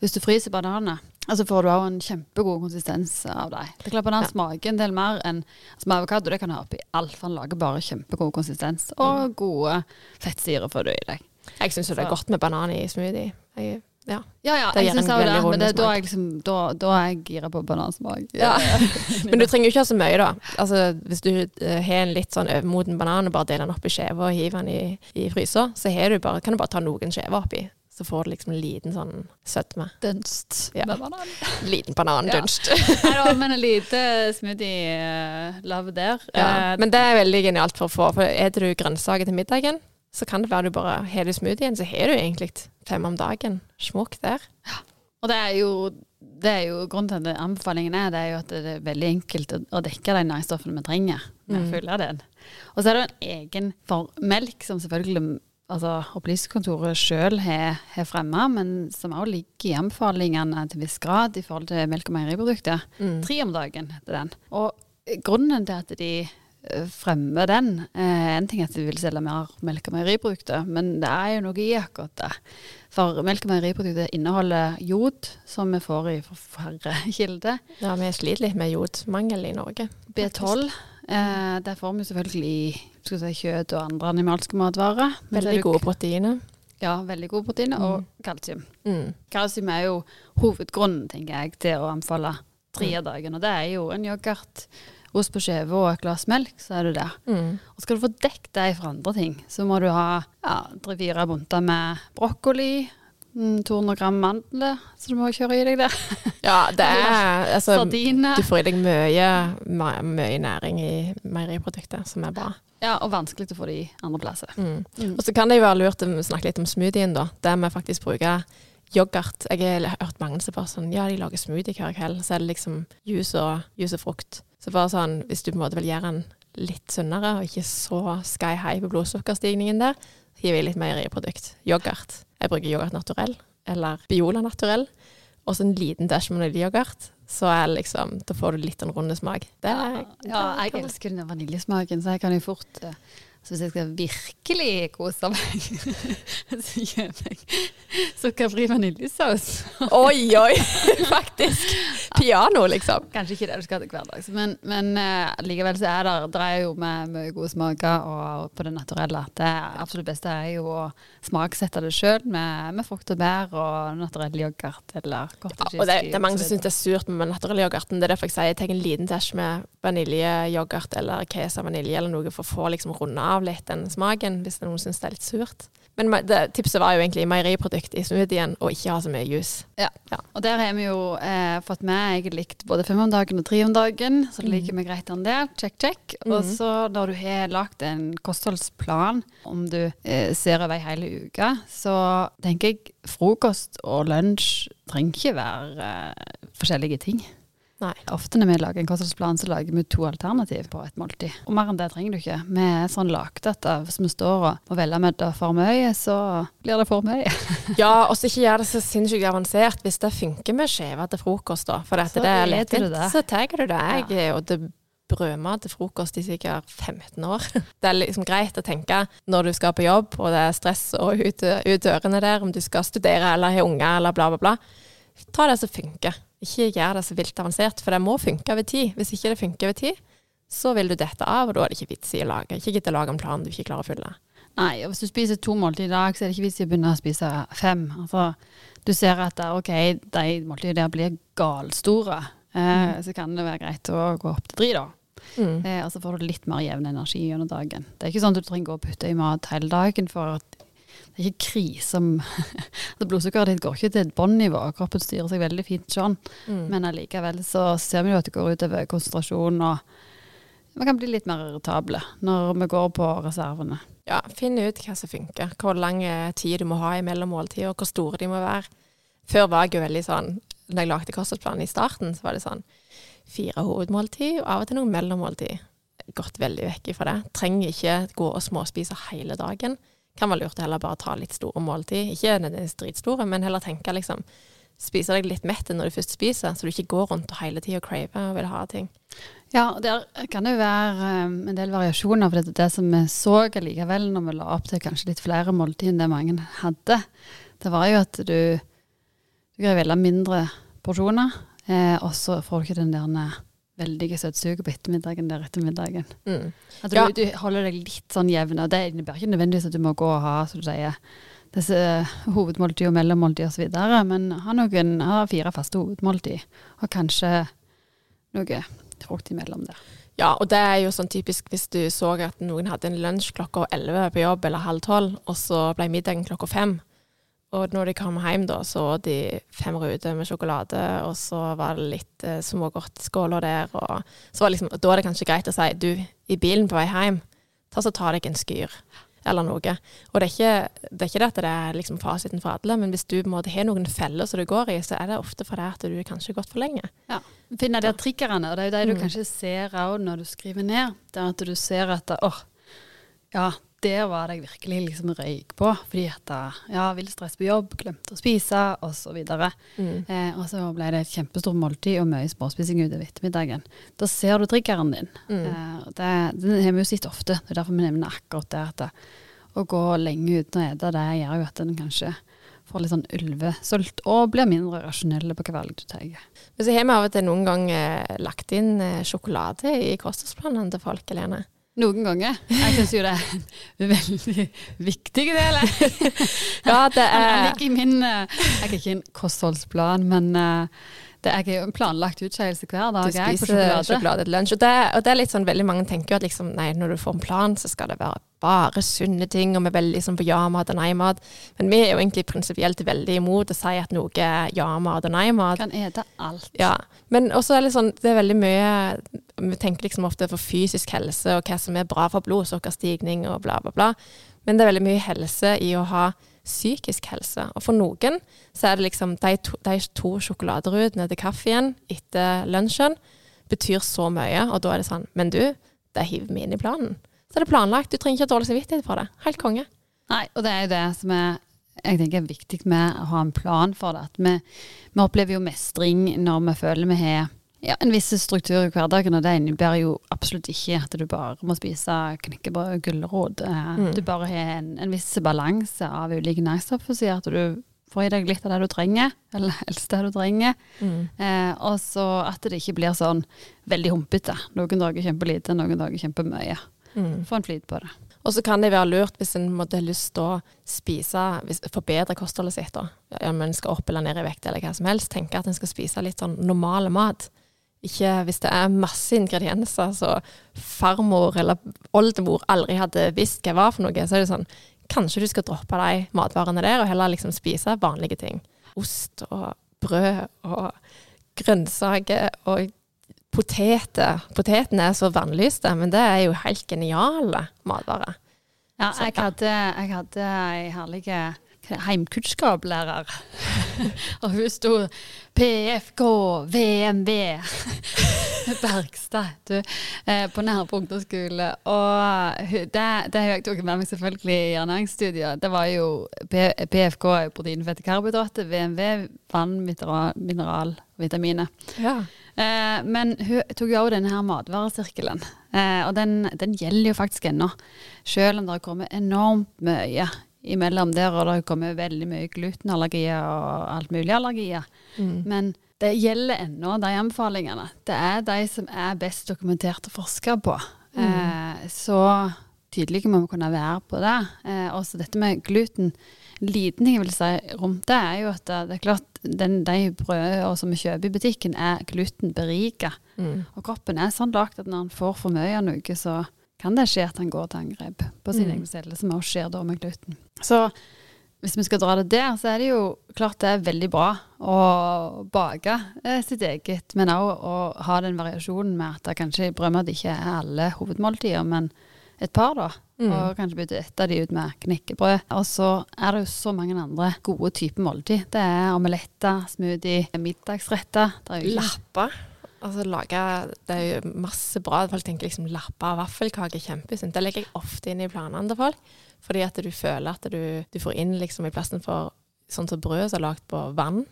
hvis du fryser bananer, altså får du òg en kjempegod konsistens av dem. Det er klart Banan Ja. smaker en del mer enn altså med avokado. Det kan du ha oppi alt, for den lager bare kjempegod konsistens. Mm. Og gode fettsyrer får du i deg. Jeg syns det er godt med banan i smoothie. Jeg Ja. Ja, ja, jeg syns òg det, men det, da er jeg liksom, da, da er jeg gira på banansmak. Ja. *laughs* *laughs* Men du trenger jo ikke ha så mye, da. Altså, hvis du eh, har en litt sånn overmoden banan og bare deler den opp i skiver og hiver den i, i fryser, så har du bare, kan du bare ta noen skiver oppi. Så får du liksom en liten sånn sødme. Dunst Ja. med banan. *laughs* Liten banandunst. Da, men en liten smoothie-love der. Ja. Eh, Men det er veldig genialt for å få. For Spiser du grønnsaker til middagen, så kan det være du bare har du smoothien, så har du egentlig fem om dagen. Smokk der. Og det er jo, det er jo grunnen til at anbefalingen er, det er jo at det er veldig enkelt å, å dekke de næringsstoffene vi trenger med Mm. fylle den. Og så er det en egen for melk, som selvfølgelig altså, Opplysningskontoret sjøl har, har fremma, men som også ligger i anbefalingene til en viss grad i forhold til melk- og meieriprodukter. Mm. Tre om dagen heter den. Og grunnen til at de eh, fremmer den, eh, en ting er at de vil selge mer melk- og meieriprodukter, men det er jo noe i akkurat det. For melk- og meieriprodukter inneholder jod, som vi får i færre *laughs* kilder. Ja, vi sliter litt med jodmangel i Norge. B12, eh, det får vi selvfølgelig i si, kjøtt og andre animalske matvarer. Er Veldig gode proteiner. Ja, veldig gode proteiner, og Mm. kalsium. Mm. Kalsium er jo hovedgrunnen, tenker jeg, til å anfalle tre av dagen. Og det er jo en yoghurt, ost på skive og et glass melk, så er du der. Mm. Og skal du få dekket deg for andre ting, så må du ha ja, tre-fire bunter med brokkoli, mm, 200 gram mandler, så du må kjøre i deg der. *laughs* Ja, det er altså, Sardiner. Du får i deg mye, mye næring i meieriprodukter, som er bra. Ja, og vanskelig å få de andre plasser. Mm. Mm. Og så kan det jo være lurt å snakke litt om smoothien, da. Der vi faktisk bruker yoghurt. Jeg har hørt mange som bare sånn Ja, de lager smoothie hver kveld. Så er det liksom juice og, juice og frukt. Så bare sånn, hvis du på en måte vil gjøre den litt sunnere, og ikke så sky high på blodsukkerstigningen der, gir vi litt meieriprodukt. Yoghurt. Jeg bruker yoghurt naturell, eller Biola naturell. Og så en liten dash vaniljeyoghurt. Så liksom, da får du litt den runde smak. Er, Ja, jeg elsker den vaniljesmaken, så jeg kan jo fort eh, Så hvis jeg skal virkelig kose meg, *laughs* så gjør jeg sukkerfri vaniljesaus. Oi, oi! Faktisk. Piano, liksom. Kanskje ikke det du skal til hverdags, men, men uh, likevel så er det, dreier er jo med mye gode smaker og på det naturelle. Det absolutt beste er jo å smaksette det sjøl med, med frukt og bær og naturell yoghurt eller Ja, cottage og det, det er mange som syns det er surt med naturell yoghurten. Det er derfor jeg sier jeg tar en liten tæsj med vaniljeyoghurt eller kesa vanilje eller noe for å få liksom runde av litt den smaken, hvis noen syns det er litt surt. Men det, tipset var jo egentlig meieriprodukt i smoothien, og ikke ha så mye juice. Ja. Ja. Og der har vi jo eh, fått med Jeg har likt både fem om dagen og tre om dagen, så det liker vi greit den der. Check, check. Og Mhm. så når du har lagd en kostholdsplan, om du eh, ser over ei hele uke, så tenker jeg frokost og lunsj trenger ikke være eh, forskjellige ting. Nei. Ofte når vi lager en kostholdsplan, så lager vi to alternativ på et måltid. Og mer enn det trenger du ikke. Vi er sånn lagd at hvis vi står og må velge det for mye, så blir det for mye. *laughs* Ja, og så ikke gjør det så sinnssykt avansert. Hvis det funker med skjeve til frokost, da, for dette Så det er litt fint, lettvint, så tar du det. Jeg og det brødmat til frokost i sikkert 15 år. *laughs* Det er liksom greit å tenke når du skal på jobb, og det er stress og ut, ut dørene der, om du skal studere eller ha unger eller bla, bla, bla. Ta det som funker. Ikke gjør det så vilt avansert, for det må funke over tid. Hvis ikke det funker over tid, så vil du dette av, og da er det ikke vits i å lage. Ikke gidd å lage en plan du ikke klarer å fylle. Nei, og hvis du spiser to måltider i dag, så er det ikke vits i å begynne å spise fem. Altså, du ser at ok, de måltidene der blir galstore. Eh, Så kan det være greit å gå opp til tre, da. Mm. Eh, og så får du litt mer jevn energi gjennom dagen. Det er ikke sånn at du trenger å putte i mat hele dagen, for at det er ikke krise *laughs* altså Blodsukkeret ditt går ikke til et båndnivå. Kroppen styrer seg veldig fint sånn. Mm. Men allikevel så ser vi jo at det går utover konsentrasjon, og vi kan bli litt mer irritable når vi går på reservene. Ja, finn ut hva som funker. Hvor lang tid du må ha mellom måltider, og hvor store de må være. Før var jeg jo veldig sånn Da jeg lagde kostholdsplanen i starten, så var det sånn fire hovedmåltid, og av og til noen mellommåltid. Gått veldig vekk ifra det. Trenger ikke gå og småspise hele dagen. Kan være lurt å heller bare ta litt store måltid. Ikke nødvendigvis dritstore, men heller tenke liksom Spise deg litt mett når du først spiser, så du ikke går rundt og hele tida craver og vil ha ting. Ja, der kan det jo være um, en del variasjoner. For det, det som vi så likevel når vi la opp til kanskje litt flere måltid enn det mange hadde, det var jo at du, du greier velge mindre porsjoner, eh, og så får du ikke den der veldige søtsuget på ettermiddagen der ettermiddagen. Mm. At du, Ja. du holder deg litt sånn jevn, og det innebærer ikke nødvendigvis at du må gå og ha, som du sier, disse hovedmåltid og mellommåltid osv. Men ha noen, ha fire faste hovedmåltid, og kanskje noe frukt imellom der. Ja, og det er jo sånn typisk hvis du så at noen hadde en lunsj klokka elleve på jobb, eller halv tolv, og så ble middagen klokka fem. Og når de kom hjem, da, så de fem ruter med sjokolade, og så var det litt eh, smågodtskåler der, og så var det liksom, da er det kanskje greit å si du, i bilen på vei hjem, ta så ta deg en skyr eller noe. Og det er ikke det, er ikke det at det er liksom fasiten for alle, men hvis du på en måte har noen feller som du går i, så er det ofte fordi at du kanskje har gått for lenge. Ja. Finne de triggerne, og det er jo det du mm. kanskje ser òg når du skriver ned. Det er at du ser at åh, oh, ja, der var det jeg virkelig liksom røyk på. Fordi at ja, vill stress på jobb, glemte å spise, osv. Mm. Eh, og så ble det et kjempestort måltid og mye småspising utover ettermiddagen. Da ser du triggeren din. Mm. Eh, det, den har vi jo sett ofte. Det er derfor vi nevner akkurat det. at det, å gå lenge uten å ete, det gjør jo at en kanskje får litt sånn ulvesult og blir mindre rasjonelle på hva valg du tar. Men så har vi av og til noen gang eh, lagt inn eh, sjokolade i kostholdsplanene til folk, Helene. Noen ganger. Jeg syns jo det er en veldig viktig del. ja, det *laughs* er Jeg min eh, er ikke en kostholdsplan, men uh, det er jo en planlagt utskeielse hver dag. Du spiser sjokolade. sjokolade til lunsj. Og det, og det, er litt sånn, veldig mange tenker jo at liksom, nei, når du får en plan, så skal det være bare sunne ting, og vi er veldig liksom på ja-mat og nei-mat. Men vi er jo egentlig prinsipielt veldig imot å si at noe er ja-mat og nei-mat. Kan ete alt. Ja. Men også er det sånn, det er veldig mye Vi tenker liksom ofte på fysisk helse og hva som er bra for blodsukkerstigning og bla, bla, bla. Men det er veldig mye helse i å ha psykisk helse. Og for noen så er det liksom de to, de to sjokoladerutene til kaffen etter lunsjen betyr så mye, og da er det sånn Men du, det hiver vi inn i planen. Så er det planlagt. Du trenger ikke ha dårlig samvittighet for det. Helt konge. Nei, og det er jo det som er jeg tenker er viktig med å ha en plan for det. At vi, vi opplever jo mestring når vi føler vi har ja, en viss struktur i hverdagen, og det innebærer jo absolutt ikke at du bare må spise knekkebrød og gulrot. Eh, mm. Du bare har en, en viss balanse av ulike næringsstoffer, så at du får i deg litt av det du trenger, eller *laughs* helst det du trenger. Mm. Eh, og så at det ikke blir sånn veldig humpete. Noen dager kjempelite, noen dager kjempemye. Mm. Få en flyt på det. Og så kan det være lurt hvis en måtte ha lyst til å spise, forbedre kostholdet sitt. Om en skal opp eller ned i vekt eller hva som helst. Tenke at en skal spise litt sånn normal mat. Ikke hvis det er masse ingredienser så farmor eller oldemor aldri hadde visst hva var for noe. Så er det sånn Kanskje du skal droppe de matvarene der, og heller liksom spise vanlige ting. Ost og brød og grønnsaker og poteter. Potetene er så vannlyste, men det er jo helt geniale matvarer. Ja, jeg hadde, jeg hadde ei herlig heimkunnskapslærer. *laughs* og hun sto PFK, VMV, *laughs* Bergstad, du, eh, på Nærbø ungdomsskole. Og det, det har jeg tok med meg selvfølgelig i ernæringsstudiet. Det var jo PFK protein, fette, karbohydrater. VMV vann, mineral, mineral vitaminer. Ja. Eh, men hun tok jo òg denne her matvaresirkelen, eh, og den, den, gjelder jo faktisk ennå. Selv om det har kommet enormt mye imellom der, og det har kommet veldig mye glutenallergier og alt mulig allergier. Mm. Men det gjelder ennå, de anbefalingene. Det er de som er best dokumentert og forska på. Mm. Eh, så tydelige må vi kunne være på det. Eh, også dette med gluten. En liten ting jeg vil si rundt det, er jo at det er klart den, de brødene som vi kjøper i butikken, er glutenberika. Mm. Og kroppen er sånn lagd at når en får for mye av noe, så kan det skje at han går til angrep på sin mm. egen celle, som også skjer da med gluten. Så hvis vi skal dra det der, så er det jo klart det er veldig bra å bake eh, sitt eget, men òg å ha den variasjonen med at det kanskje brødmat ikke er alle hovedmåltider, men et par, da. Mm. Og kanskje bytte et av de ut med knekkebrød. Og så er det jo så mange andre gode typer måltid. Det er omeletter, smoothie, middagsretter. Lapper. Altså lage, Det er jo masse bra. Folk tenker liksom lapper og vaffelkake er kjempesunt. Det legger jeg ofte inn i planene til folk. Fordi at du føler at du, du får inn liksom i plassen for sånn som brød som er lagd på vann.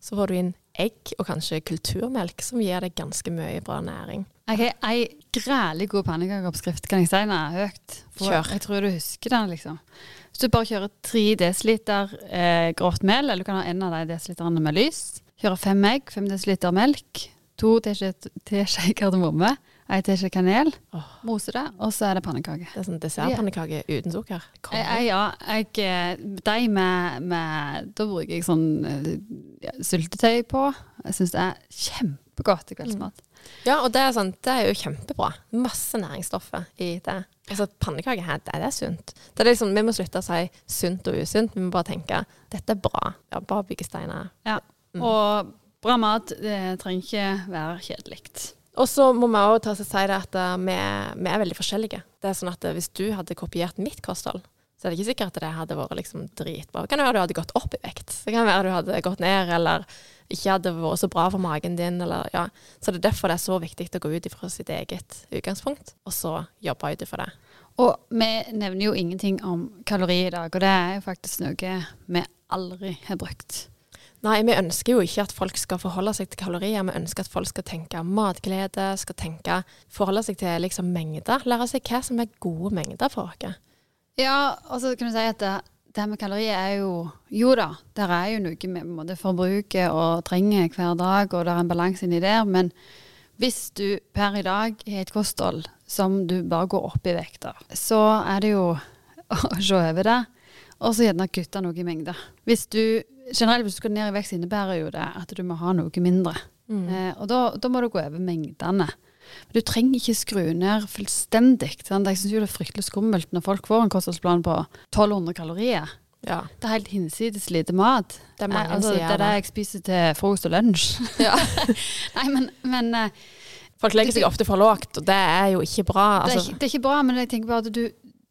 Så får du inn egg og kanskje kulturmelk, som gir deg ganske mye bra næring. Har ei grælig god pannekakeoppskrift, kan jeg si den er høyt? Kjør. Jeg tror du husker den, liksom. Hvis du bare kjører tre dl eh, grovt mel, eller du kan ha en av de desiliterne med lys. Kjører fem egg, fem dl melk, to teskjeer teskje kardemomme, ei teskje kanel, oh. mose det, og så er det pannekake. Det er sånn dessertpannekake uten sukker. Jeg, jeg, ja, jeg, eh, de med, med Da bruker jeg sånn eh, ja, syltetøy på. Jeg syns det er kjempegodt til kveldsmat. Ja, og det er, sånn, det er jo kjempebra. Masse næringsstoffer i det. Altså, Pannekaker her, det er sunt. Det er liksom, vi må slutte å si sunt og usunt. Vi må bare tenke dette er bra. Ja, bare byggesteiner. Ja. Mm. Og bra mat det trenger ikke være kjedelig. Og så må vi og si det at eh, vi, vi er veldig forskjellige. Det er sånn at eh, Hvis du hadde kopiert mitt kosthold, så er det ikke sikkert at det hadde vært liksom dritbra. Det kan være du hadde gått opp i vekt. Det kan være du hadde gått ned, eller ikke hadde vært så bra for magen din. Eller, ja. Så det er derfor det er så viktig å gå ut ifra sitt eget utgangspunkt, og så jobbe ut ifra det. Og vi nevner jo ingenting om kalori i dag, og det er jo faktisk noe vi aldri har brukt. Nei, vi ønsker jo ikke at folk skal forholde seg til kalorier. Vi ønsker at folk skal tenke matglede, skal tenke, forholde seg til liksom mengder. Lære seg hva som er gode mengder for oss. Ja, og så kan du si at det, det med kalorier er jo Jo da, det er jo noe en måte forbruker og trenger hver dag, og det er en balanse inni der, men hvis du per i dag har et kosthold som du bare går opp i vekta, så er det jo *laughs* å se over det, og så gjerne kutte noe i mengder. Hvis du generelt hvis du skal ned i vekst, innebærer jo det at du må ha noe mindre. Mm. Eh, og da, da må du gå over mengdene. Du trenger ikke skru ned fullstendig. Sant? Jeg syns jo det er fryktelig skummelt når folk får en kostholdsplan på 1200 kalorier. Ja, Det er helt hinsides lite mat. det er mange Eh, altså, det er det jeg spiser til frokost og lunsj. Ja. *laughs* Nei, men, men eh, Folk legger seg ofte for lågt, og det er jo ikke bra. det, er Altså, ikke, det er ikke bra. Men jeg tenker bare at du,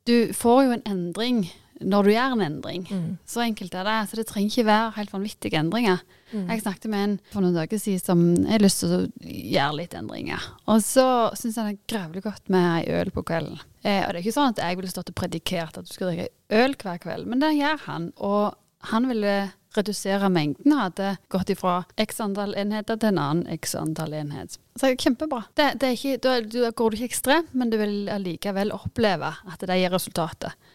du får jo en endring når du gjør en endring. mm. Så enkelt er det. Så det trenger ikke være helt vanvittige endringer. Mm. Jeg snakket med en for noen dager siden som har lyst til å gjøre litt endringer. Og så syns han det er grævlig godt med ei øl på kvelden. Eh, og det er ikke sånn at jeg ville stått og predikert at du skal drikke øl hver kveld, men det gjør han. Og han ville redusere mengden, hadde gått ifra x antall enheter til en annen x antall enhet. Så det kjempebra. Det, det er ikke, da, da går du ikke ekstremt, men du vil allikevel oppleve at det gir resultatet.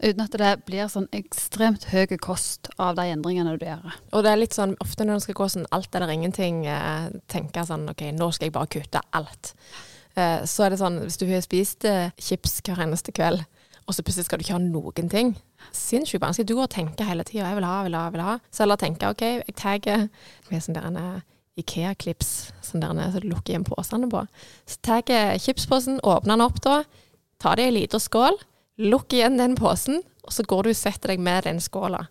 Uten at det blir sånn ekstremt høy kost av de endringene du gjør. Og det er litt sånn, ofte når det skal gå sånn alt eller ingenting, eh, tenke sånn OK, nå skal jeg bare kutte alt. Eh, så er det sånn, hvis du har spist eh, chips hver eneste kveld, og så plutselig skal du ikke ha noen ting. Sinnssykt vanskelig. Du går og tenker hele tida 'jeg vil ha, vil ha', vil ha. Så heller tenke OK, jeg tagger med sånn der eh, Ikea-klips sånn der så du lukker igjen posene på. Så tar jeg chipsposen, åpner den opp da, tar det i en liten skål, lukk igjen den posen, og så går du og setter deg med den skåla.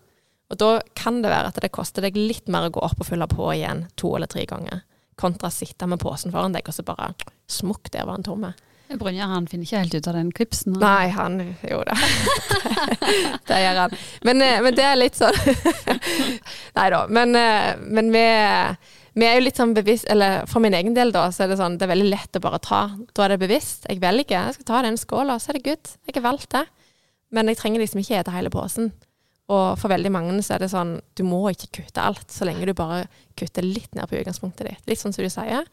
Og da kan det være at det koster deg litt mer å gå opp og fylle på igjen to eller tre ganger, kontra å sitte med posen foran deg, og så bare smukk, der var den tomme. Brynjar han finner ikke helt ut av den klipsen. Eller? Nei, han Jo da. *laughs* det gjør han. Men, eh, men det er litt sånn *laughs* Nei da. Men, eh, men vi, vi er jo litt sånn bevisst Eller for min egen del, da, så er det sånn Det er veldig lett å bare ta. Da er det bevisst. Jeg velger. Jeg skal ta den skåla, så er det good. Jeg har valgt det. Men jeg trenger liksom ikke spise hele posen. Og for veldig mange så er det sånn Du må ikke kutte alt, så lenge du bare kutter litt ned på utgangspunktet ditt. Litt sånn som du sier.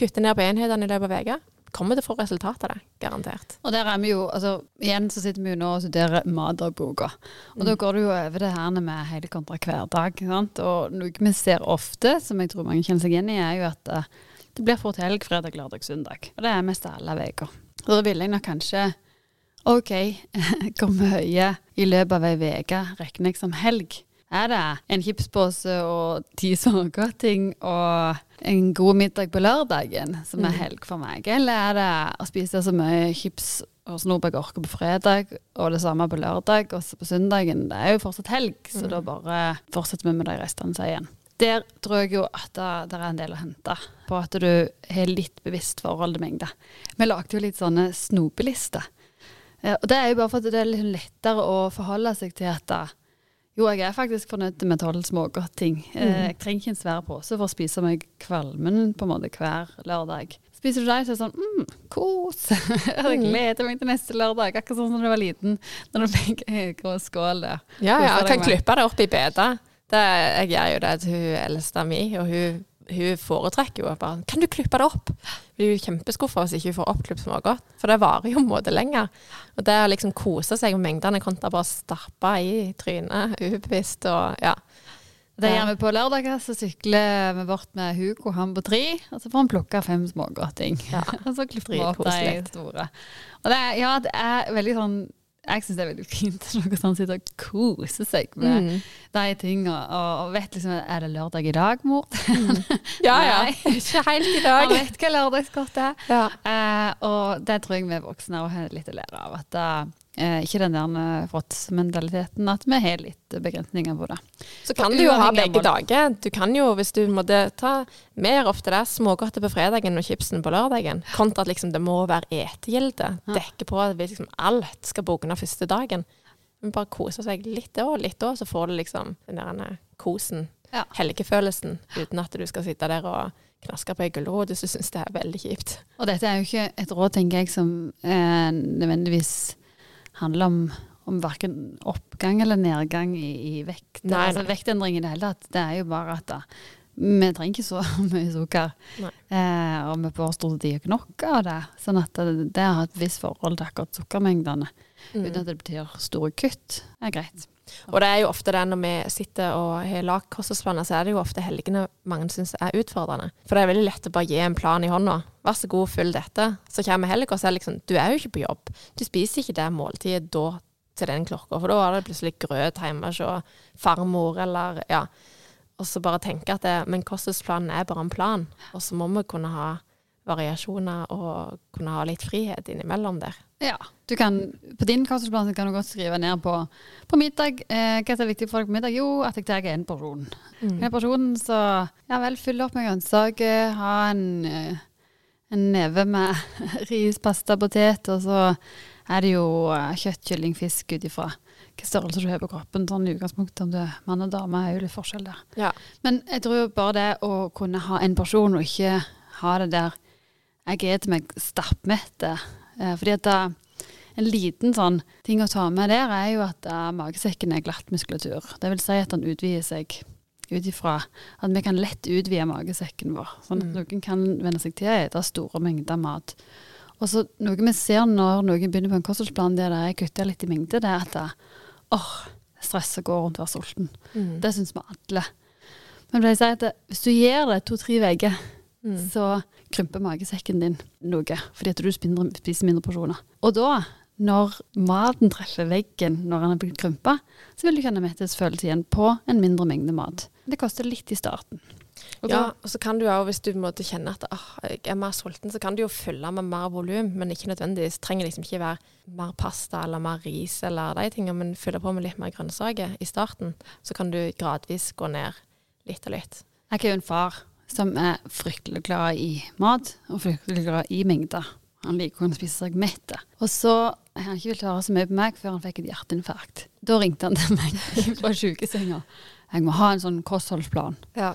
Kutte ned på enhetene i løpet av uka. Kommer til å få resultat av det. Garantert. Og der er vi jo, altså igjen så sitter vi jo nå og studerer matdagboka. Og da går det jo over det her med hele kontra hverdag. Sant? Og noe vi ser ofte, som jeg tror mange kjenner seg igjen i, er jo at eh, det blir fort helg fredag, lørdag, søndag. Og det er mest alle uker. Og da vil jeg nok kanskje OK, *laughs* hvor mye i løpet av ei uke regner jeg som helg? Er det en chipspose og ti smågodting og en god middag på lørdagen som er Mm. helg for meg? Eller er det å spise så mye chips og snop jeg orker på fredag, og det samme på lørdag, og på søndagen? Det er jo fortsatt helg, så Mm. da bare fortsetter vi med de restene, sier igjen. Der tror jeg jo at det, det er en del å hente på at du har litt bevisst forhold til mengde. Vi lagde jo litt sånne snopelister. Og det er jo bare for at det er litt lettere å forholde seg til at da, jo, jeg er faktisk fornøyd med tolv smågodtting. Eh, Mm. Jeg trenger ikke en svær pose for å spise meg kvalmen på en måte hver lørdag. Spiser du deg, så er det sånn mm, kos. *laughs* jeg Mm. gleder meg til neste lørdag. Akkurat sånn som da jeg var liten, når du fikk en grå skål der. Ja, ja. Jeg kan klippe det opp i beta. Det, jeg gjør jo det til hun eldste mi, og hun, hun foretrekker jo bare Kan du klippe det opp? Blir jo kjempeskuffa hvis ikke hun får oppklipt smågodt, for det varer jo en måte lenger. Og det å liksom kose seg med mengdene kontra bare stappe i trynet ubevisst og ja. Det gjør vi på lørdager. Så sykler vi bort med Hugo, han på tre. Og så får han plukke fem smågodting. Ja. *laughs* og så klipper vi opp de store. Og det, er- ja, det er veldig sånn Jeg syns det er veldig fint at sånn sitter og koser seg med Mm. de tingene. Og, vet liksom Er det lørdag i dag, mor? *laughs* Ja, ja. *laughs* Ikke helt i Han dag. vet hva lørdagsgodt er. Ja. Eh, og det tror jeg vi voksne har litt å lære av. At eh, ikke den der eh, fråtsmentaliteten, at vi har litt begrensninger på det. Så kan du jo ha begge dager. Du kan jo, hvis du måtte ta mer ofte det, smågodtet på fredagen og chipsen på lørdagen, kontra at liksom det må være etegilde. Ja. Dekke på at liksom alt skal bugne første dagen. Men bare kose seg litt da og litt da, så får du liksom den der eh, kosen, Ja. helgefølelsen, uten at du skal sitte der og knaske på ei gulrot hvis du syns det er veldig kjipt. Og dette er jo ikke et råd, tenker jeg, som eh, nødvendigvis handler om, om verken oppgang eller nedgang i, i vekt. Nei, altså, nei. vektendring i det hele tatt. Det er jo bare at da, vi trenger ikke så *laughs* mye sukker. Eh, og vi får stort sett ikke nok av det. Sånn at det, det har et visst forhold til akkurat sukkermengdene. Mm. Uten at det betyr store kutt. Er greit. Og det er jo ofte det når vi sitter og har lagd kostholdsplaner, så er det jo ofte helgene mange syns er utfordrende. For det er veldig lett å bare gi en plan i hånda. Vær så god, følg dette. Så kommer helga, så er det liksom Du er jo ikke på jobb. Du spiser ikke det måltidet da til den klokka, for da er det plutselig grøt hjemme hos farmor, eller ja. Og så bare tenke at det, men kostholdsplanen er bare en plan, og så må vi kunne ha variasjoner og kunne ha litt frihet innimellom der. Ja, du kan, På din kostholdsplan kan du godt skrive ned på, på middag. Eh, hva er viktig for deg på middag? Jo, at jeg tar en porsjon. Mm. En porsjon, så ja vel, fyll opp med grønnsaker. Ha en, eh, en neve med *laughs* ris, pasta, potet. Og så er det jo eh, kjøtt, kylling, fisk ut ifra hvilken størrelse du har på kroppen. Sånn i utgangspunktet om du er mann og dame, er jo litt forskjell der. Ja. Men jeg tror jo bare det å kunne ha en porsjon, og ikke ha det der jeg spiser meg stappmett. Eh, fordi at en liten sånn ting å ta med der, er jo at eh, magesekken er glatt muskulatur. Det vil si at den utvider seg ut ifra at vi kan lett utvide magesekken vår. Sånn at Mm. noen kan venne seg til å spise store mengder mat. Og så Noe vi ser når noen begynner på en kostholdsplan der de kutter litt i mengde, det er at det, åh, det er stress å gå rundt og være sulten. Mm. Det syns vi alle. Men jeg si at hvis du gjør det to-tre uker, Mm. så krymper magesekken din noe, fordi at du spiser mindre, spiser mindre porsjoner. Og da, når maten treffer veggen når den er blitt krympa, så vil du kjenne metthetsfølelse igjen på en mindre mengde mat. Det koster litt i starten. Og Ja, og så kan du jo, hvis du måtte kjenne at «Åh, jeg er mer sulten, så kan du jo fylle med mer volum, men ikke nødvendigvis. trenger liksom ikke være mer pasta eller mer ris eller de tingene, men fylle på med litt mer grønnsaker i starten. Så kan du gradvis gå ned litt og litt. jeg er jo en far som er fryktelig glad i mat, og fryktelig glad i mengder. Han liker å kunne spise seg mett. Og så han ikke villet høre så mye på meg før han fikk et hjerteinfarkt. Da ringte han til meg *laughs* fra sjukesenga. Jeg må ha en sånn kostholdsplan. Ja.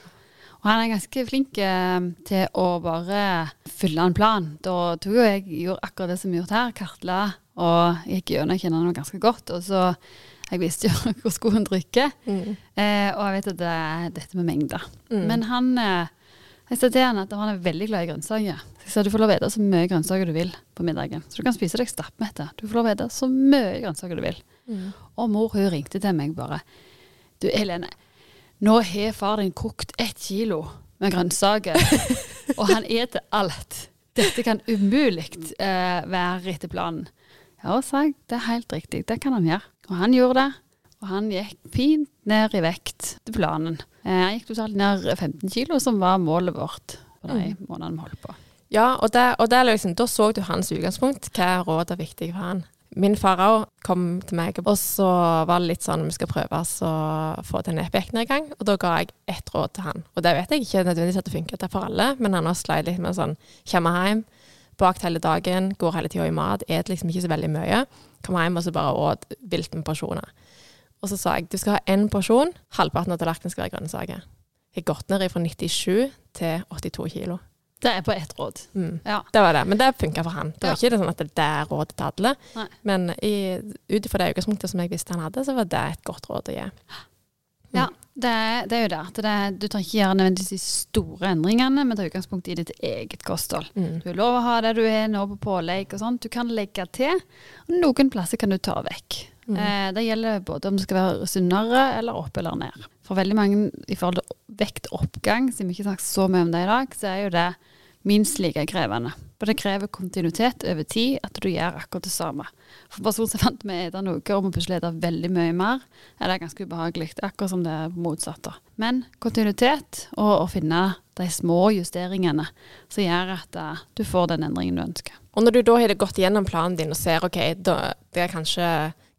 Og han er ganske flink eh, til å bare fylle en plan. Da tok jo jeg gjorde akkurat det som vi gjort her, kartla og gikk gjennom, jeg kjenner ham ganske godt. Og så jeg visste jo *laughs* hvor skoen trykker. Mm. Eh, og jeg vet at det er dette med mengder. Mm. Men han eh, Jeg sa til han at han er veldig glad i grønnsaker. Så jeg sa du får lov å spise så mye grønnsaker du vil på middagen. Så du kan spise deg stappmett. Du får lov å spise så mye grønnsaker du vil. Mm. Og mor hun ringte til meg bare. Du Helene, nå har far din kokt ett kilo med grønnsaker, *laughs* og han eter alt. Dette kan umulig eh, være etter planen. Ja, sa jeg, det er helt riktig, det kan han gjøre. Og han gjorde det, og han gikk fint ned i vekt til planen. Eh, han gikk totalt ned 15 kilo, som var målet vårt på de månedene vi holdt på. Ja, og, det, og det er liksom, da så du hans utgangspunkt. Hva råd er viktig for han? Min far òg kom til meg, og så var det litt sånn vi skal prøve å få til en gang. Og da ga jeg ett råd til han. Og det vet jeg ikke nødvendigvis at det funker til for alle, men han har sleit litt med sånn Kommer hjem, bakt hele dagen, går hele tida i mat, et liksom ikke så veldig mye. Kommer hjem og så bare åt vilt med porsjoner. Og så sa jeg du skal ha én porsjon, halvparten av tallerkenen skal være grønnsaker. Jeg har gått ned fra 97 til 82 kilo. Det er på ett råd. Mm. Ja. Det var det, men det funka for han. Det var Ja. ikke det sånn at det er rådet til alle. Nei. Men ut ifra det utgangspunktet som jeg visste han hadde, så var det et godt råd å gi. Ja, det det er jo det. det du trenger ikke gjøre nødvendigvis de store endringene, men ta utgangspunkt i ditt eget kosthold. Mm. Du har lov å ha det du er nå på pålegg og sånt. Du kan legge til, og noen plasser kan du ta vekk. Mm. Eh, det gjelder både om det skal være sunnere eller opp eller ned. For veldig mange i forhold til vektoppgang, siden vi ikke snakket så mye om det i dag, så er jo det minst like krevende. For det krever kontinuitet over tid at du gjør akkurat det samme. For personer som vant med å spise noe og må plutselig spise veldig mye mer, er det ganske ubehagelig. Akkurat som det er motsatt. Men kontinuitet og å finne de små justeringene som gjør at uh, du får den endringen du ønsker. Og når du da har gått gjennom planen din og ser ok, da, det er kanskje,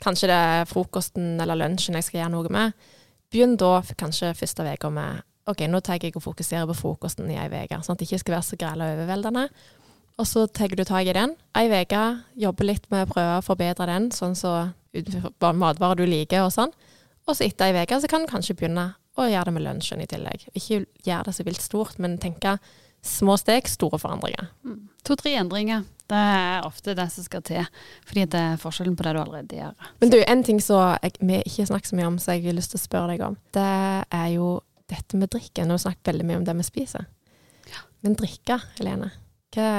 kanskje det er frokosten eller lunsjen jeg skal gjøre noe med, begynn da kanskje første uka med ok, nå tar jeg og fokuserer på frokosten i ei uke, sånn at det ikke skal være så græla overveldende. Og så tar du tak i den. Ei uke, jobber litt med å prøve å forbedre den, sånn så matvarer du liker og sånn. Og så etter ei uke så kan du kanskje begynne å gjøre det med lunsjen i tillegg. Ikke gjøre det så vilt stort, men tenke små steg, store forandringer. Mm. To-tre endringer. Det er ofte det som skal til, fordi det er forskjellen på det du allerede gjør. Men du, en ting som vi ikke snakker så mye om, som jeg har lyst til å spørre deg om, det er jo dette med drikke. Nå har vi snakket veldig mye om det vi spiser. Ja. Men drikke, Helene? Hva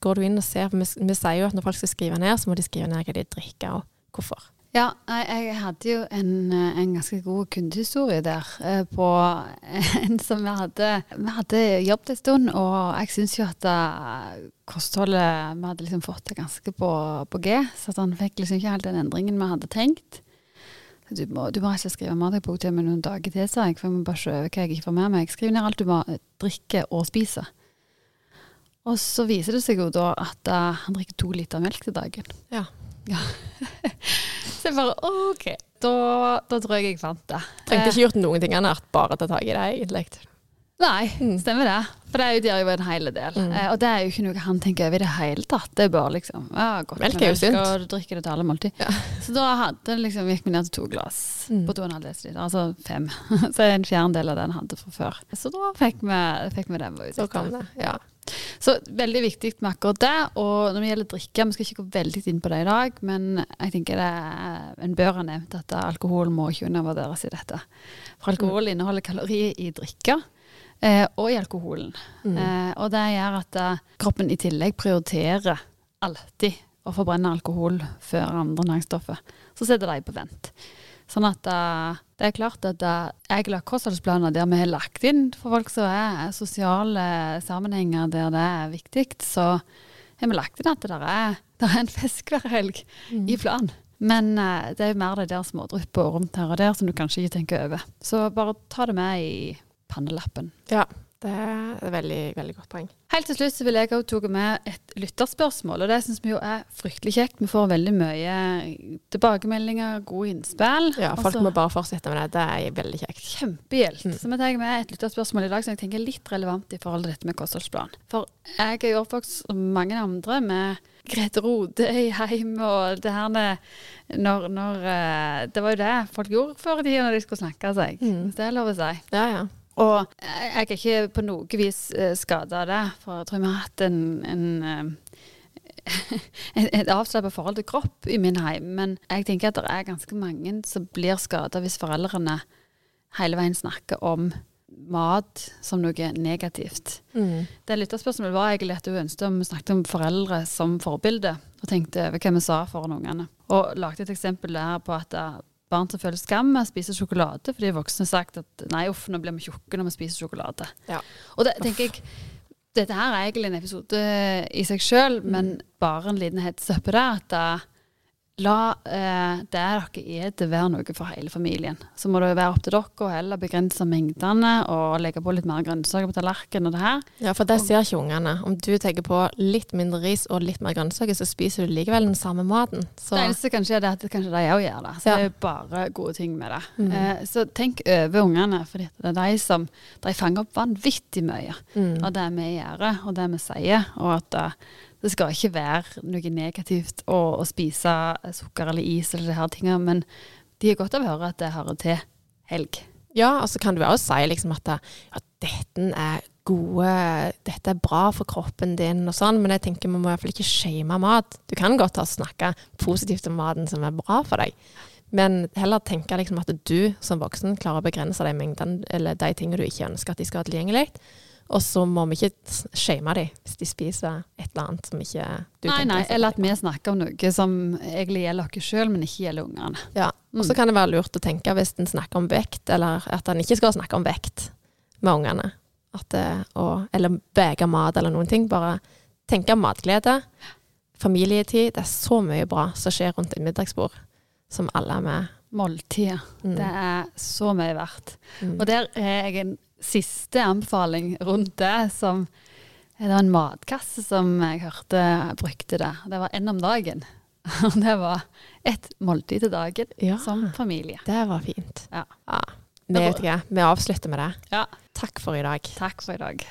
går du inn og ser? Vi, vi, sier jo at når folk skal skrive ned, så må de skrive ned hva de drikker, og hvorfor. Ja, jeg hadde jo en, en ganske god kundehistorie der eh, på *laughs* en som vi hadde Vi hadde jobbet en stund, og jeg syns jo at eh, kostholdet Vi hadde liksom fått det ganske på, på G, så han fikk liksom ikke helt den endringen vi hadde tenkt. Du må, du må ikke skrive matdagbok til meg noen dager til, sa jeg, for jeg må bare se hva jeg ikke får med meg. Skriv ned alt du må drikke og spise. Og så viser det seg jo da at uh, han drikker to liter melk til dagen. Ja. ja. *laughs* så jeg bare OK, da, da, tror jeg jeg fant det. Trengte ikke gjort noen ting annet bare ta tak i det, egentlig. Nei, mm. stemmer det. For det utgjør jo en hel del. Mm. Eh, og det er jo ikke noe han tenker over i det hele tatt. Det bare liksom ja, godt Melk er jo sunt. Og du drikker det til alle måltid. Ja. Så da hadde liksom, gikk vi ned til to glass mm. på 2,5 dl, altså fem. *laughs* så en fjerdedel av den hadde fra før. Så da fikk vi, fikk vi den. Så kom det, ja. Så veldig viktig med akkurat det. Og når det gjelder drikke, vi skal ikke gå veldig inn på det i dag, men jeg tenker det en bør ha nevnt at alkohol må ikke undervurderes i dette. For alkohol inneholder kalorier i drikke. Eh, og i alkoholen. Mm. Eh, og det gjør at uh, kroppen i tillegg prioriterer alltid å forbrenne alkohol før andre næringsstoffer. Så setter de på vent. Sånn at uh, det er klart at uh, jeg har kostholdsplaner der vi har lagt inn for folk som er sosiale sammenhenger der det er viktig, så har vi lagt inn at det der er, der er en fisk hver helg mm. i planen. Men uh, det er jo mer det der smådryppet rundt her og der som du kanskje ikke tenker over. Så bare ta det med i pannelappen. Ja, det er et veldig, veldig godt poeng. Helt til slutt så vil jeg òg ta med et lytterspørsmål, og det syns vi jo er fryktelig kjekt. Vi får veldig mye tilbakemeldinger, gode innspill. Ja, folk Også, må bare fortsette med det. Det er veldig kjekt. Kjempehjelp. Mm. Så vi tar med et lytterspørsmål i dag som jeg tenker er litt relevant i forhold til dette med kostholdsplan. For jeg er jo oppvokst som mange andre med Grete Rode i heim og det her når, når, eh, Det var jo det folk gjorde før i tida når de skulle snakke seg. Mm. Det er lov å si. Ja, ja. Og jeg er ikke på noe vis eh, skada av det, for jeg tror vi har hatt en, en uh, *laughs* et avslappa forhold til kropp i min heim. Men jeg tenker at det er ganske mange som blir skada hvis foreldrene hele veien snakker om mat som noe negativt. Mm. Det lytterspørsmålet var egentlig at hun ønsket om vi snakket om foreldre som forbilde, og tenkte over hva vi sa foran ungene. Og lagde et eksempel der på at barn som føler skam med å spise sjokolade fordi voksne har sagt at nei, uff, nå blir vi tjukke når vi spiser sjokolade. Ja. Og det tenker jeg dette her er egentlig en episode i seg sjøl, mm. men bare en liten heads up på det. At La eh, det dere spiser være noe for hele familien. Så må det være opp til dere å heller begrense mengdene og legge på litt mer grønnsaker på tallerkenen og det her. Ja, for det ser ikke ungene. Om du tenker på litt mindre ris og litt mer grønnsaker, så spiser du likevel den samme maten. Så. Det eneste kanskje er at kanskje de òg gjør det. Så ja. det er jo bare gode ting med det. Mm. Eh, så tenk over ungene, for det er de som de fanger opp vanvittig mye mm. av det vi gjør og det vi sier. og at uh, det skal ikke være noe negativt å, å spise sukker eller is eller disse tingene, men de har godt av å høre at det hører til helg. Ja, og så kan du også si liksom at, at dette er gode Dette er bra for kroppen din og sånn, men jeg tenker vi må i hvert fall ikke shame mat. Du kan godt snakke positivt om maten som er bra for deg, men heller tenke liksom at du som voksen klarer å begrense de mengdene eller de tingene du ikke ønsker at de skal ha tilgjengelig. Og så må vi ikke shame dem hvis de spiser et eller annet som ikke du Nei, nei, er eller at vi snakker om noe som egentlig gjelder oss sjøl, men ikke gjelder ungene. Ja, og så Mm. kan det være lurt å tenke hvis en snakker om vekt, eller at en ikke skal snakke om vekt med ungene. At det, og, eller veie mat eller noen ting. Bare tenke matglede, familietid. Det er så mye bra som skjer rundt et middagsbord, som alle er med. Måltider. Mm. Det er så mye verdt. Mm. Og der er jeg en siste anbefaling rundt det, som det var en matkasse som jeg hørte brukte det. Det var én om dagen. *laughs* Og det var ett måltid til dagen Ja, som familie. det var fint. Ja. Ikke, vi avslutter med det. Ja. Takk for i dag. Takk for i dag.